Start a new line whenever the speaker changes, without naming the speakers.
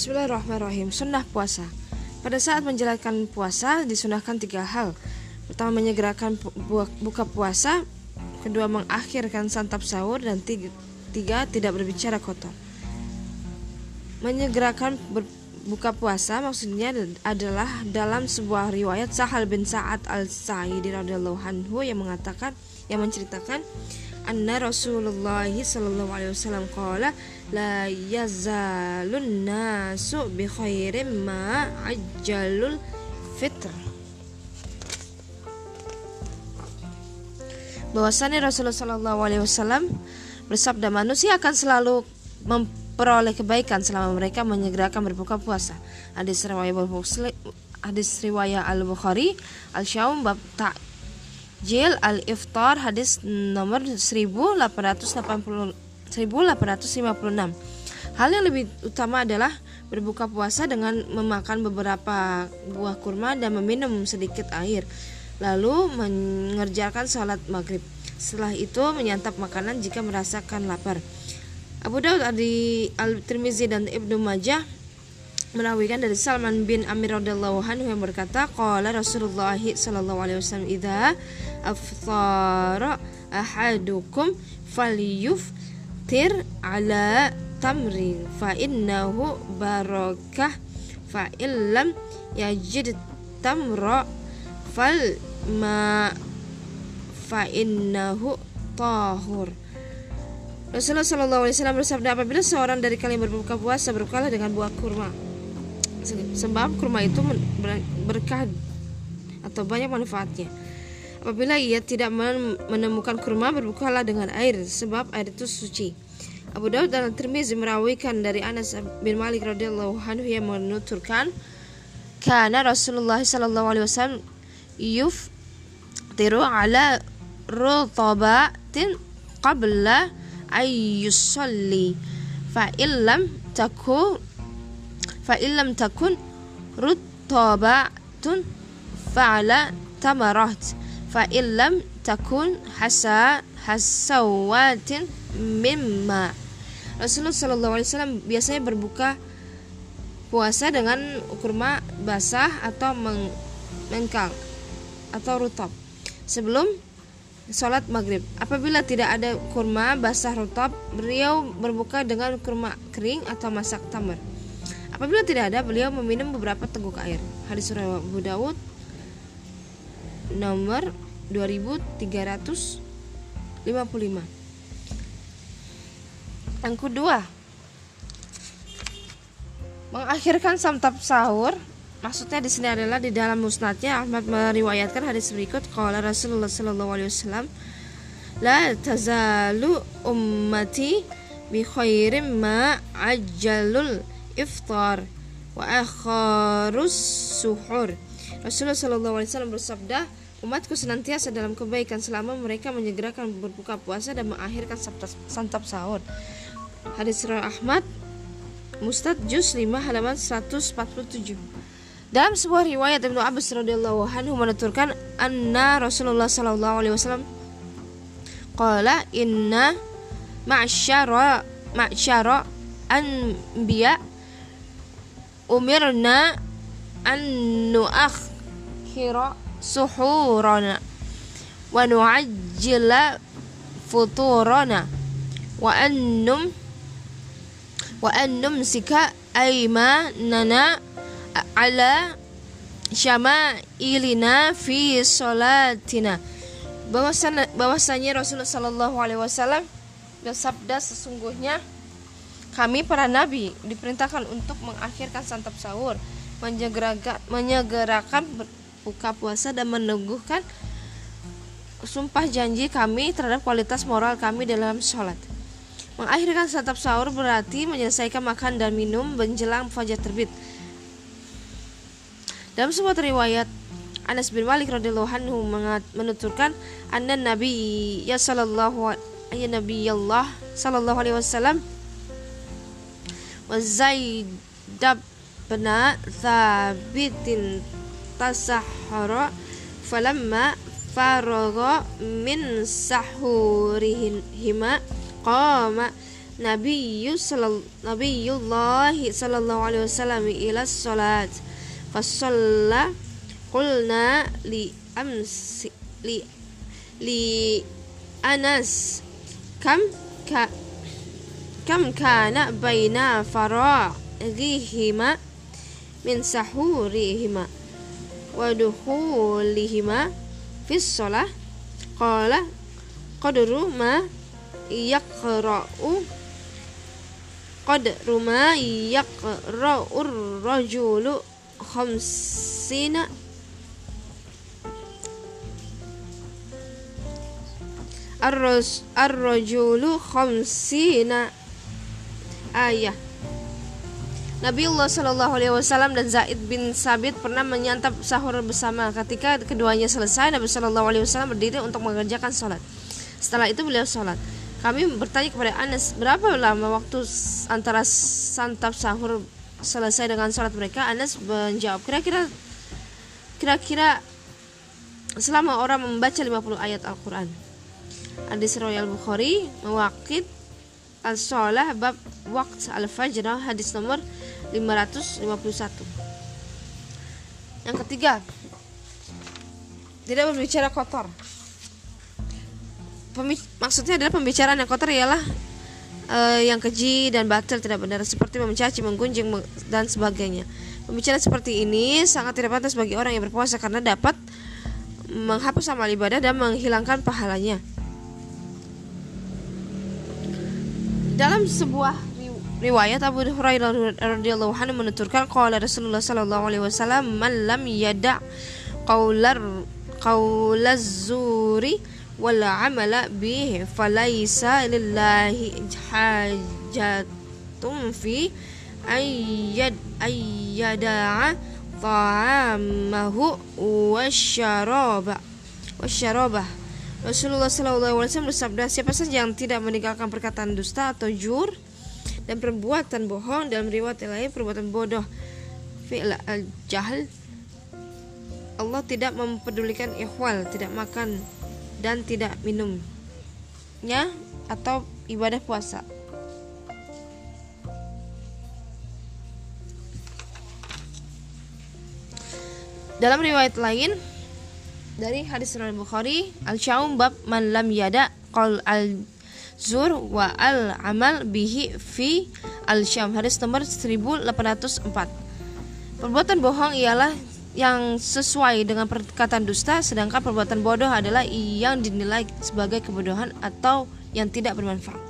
Bismillahirrahmanirrahim. Sunnah puasa. Pada saat menjalankan puasa disunahkan tiga hal. Pertama menyegerakan buka puasa, kedua mengakhirkan santap sahur dan tiga, tiga tidak berbicara kotor. Menyegerakan buka puasa maksudnya adalah dalam sebuah riwayat Sahal bin Sa'ad al-Sa'idi radhiyallahu anhu yang mengatakan yang menceritakan anna Rasulullah sallallahu alaihi wasallam qala la yazalun nasu bi khairin ma ajjalul fitr bahwasannya Rasulullah sallallahu alaihi wasallam bersabda manusia akan selalu memperoleh kebaikan selama mereka menyegerakan berbuka puasa. Hadis riwayat hadis riwayat Al-Bukhari Al-Syaum bab tak Jil Al-Iftar hadis nomor 1880 1856. Hal yang lebih utama adalah berbuka puasa dengan memakan beberapa buah kurma dan meminum sedikit air. Lalu mengerjakan salat maghrib. Setelah itu menyantap makanan jika merasakan lapar. Abu Daud Al-Tirmizi dan Ibnu Majah merawikan dari Salman bin Amir radhiyallahu anhu yang berkata qala Rasulullah sallallahu alaihi wasallam ala tamrin fa innahu barakah fa illam yajid tamra fal ma fa innahu tahur Rasulullah Shallallahu Alaihi Wasallam bersabda apabila seorang dari kalian berbuka puasa berbukalah dengan buah kurma. Sebab kurma itu berkah atau banyak manfaatnya. Apabila ia tidak menemukan kurma, berbukalah dengan air, sebab air itu suci. Abu Daud dan Tirmizi merawikan dari Anas bin Malik radhiyallahu anhu yang menuturkan, karena Rasulullah sallallahu alaihi wasallam yuf tiru ala rutabatin qabla ayyusalli fa illam takun fa illam takun ruttabatun fa'ala tamarat fa illam takun hasa hasawatin mimma Rasulullah Shallallahu Alaihi Wasallam biasanya berbuka puasa dengan kurma basah atau mengkal atau rutab sebelum sholat maghrib. Apabila tidak ada kurma basah rutab, beliau berbuka dengan kurma kering atau masak tamar. Apabila tidak ada, beliau meminum beberapa teguk air. Hadis riwayat Abu Dawud nomor 2355. Yang kedua, mengakhirkan santap sahur maksudnya di sini adalah di dalam musnadnya Ahmad meriwayatkan hadis berikut qala Rasulullah sallallahu alaihi wasallam la tazalu ummati bi khairim ma ajjalul iftar wa akharus suhur. Rasulullah Wasallam bersabda, umatku senantiasa dalam kebaikan selama mereka menyegerakan berbuka puasa dan mengakhirkan santap sahur. Hadis riwayat Ahmad Mustad Juz 5 halaman 147. Dalam sebuah riwayat Ibnu Abbas radhiyallahu anhu menuturkan anna Rasulullah sallallahu alaihi wasallam qala inna ma'syara ma'syara anbiya umirna an nuakhira suhurana wa nu'ajjila futurana wa annum wa annum sika aymanana ala syama'ilina fi salatina bahwasanya, bahwasanya Rasulullah Shallallahu Alaihi Wasallam bersabda sesungguhnya kami para nabi diperintahkan untuk mengakhirkan santap sahur, menyegerakan, menyegerakan buka puasa dan meneguhkan sumpah janji kami terhadap kualitas moral kami dalam sholat. Mengakhirkan santap sahur berarti menyelesaikan makan dan minum menjelang fajar terbit. Dalam sebuah riwayat Anas bin Malik radhiyallahu anhu menuturkan anna Nabi ya sallallahu ya Nabi Allah sallallahu alaihi wasallam wa Zaidab bin Thabitin tasahhara falamma faragha min sahurihima qama nabiyyu sallallahu nabiyullahi sallallahu alaihi wasallam ila salat. Fasalla qulna li amsi li li anas kam ka kam kana baina faragihima min sahurihima wa dukhulihima fis shalah qala qadru ma yaqra'u. Qadru ma yaqra'ur rajulu khamsina. Ar-rajulu khamsina. Ayah Nabiullah Shallallahu Alaihi Wasallam dan Zaid bin Sabit pernah menyantap sahur bersama. Ketika keduanya selesai, Nabi Shallallahu Alaihi Wasallam berdiri untuk mengerjakan sholat. Setelah itu beliau sholat. Kami bertanya kepada Anas berapa lama waktu antara santap sahur selesai dengan sholat mereka. Anas menjawab kira-kira kira-kira selama orang membaca 50 ayat Al-Quran. Hadis Royal Bukhari mewakit Al-Sholah bab Waqt Al-Fajr hadis nomor 551 Yang ketiga Tidak berbicara kotor. Pembi Maksudnya adalah pembicaraan yang kotor ialah uh, Yang keji dan batal tidak benar. Seperti mencaci, menggunjing dan sebagainya. Pembicaraan seperti ini sangat tidak pantas bagi orang yang berpuasa Karena dapat menghapus amal ibadah dan menghilangkan pahalanya Dalam sebuah riwayat Abu Hurairah radhiyallahu anhu menuturkan qala Rasulullah sallallahu alaihi wasallam man lam yada' qaular qaulaz zuri wal amala bihi falaisa lillahi hajatum fi ayyad ayyada'a ta'amahu wasyaraba wasyarabah Rasulullah SAW bersabda siapa saja yang tidak meninggalkan perkataan dusta atau jur dan perbuatan bohong dalam riwayat lain perbuatan bodoh fi'l al jahl Allah tidak mempedulikan ikhwal tidak makan dan tidak minumnya atau ibadah puasa. Dalam riwayat lain dari hadis Sahih Bukhari al-syaum bab man lam yada qal al zur wa al amal bihi fi al syam hadis nomor 1804 perbuatan bohong ialah yang sesuai dengan perkataan dusta sedangkan perbuatan bodoh adalah yang dinilai sebagai kebodohan atau yang tidak bermanfaat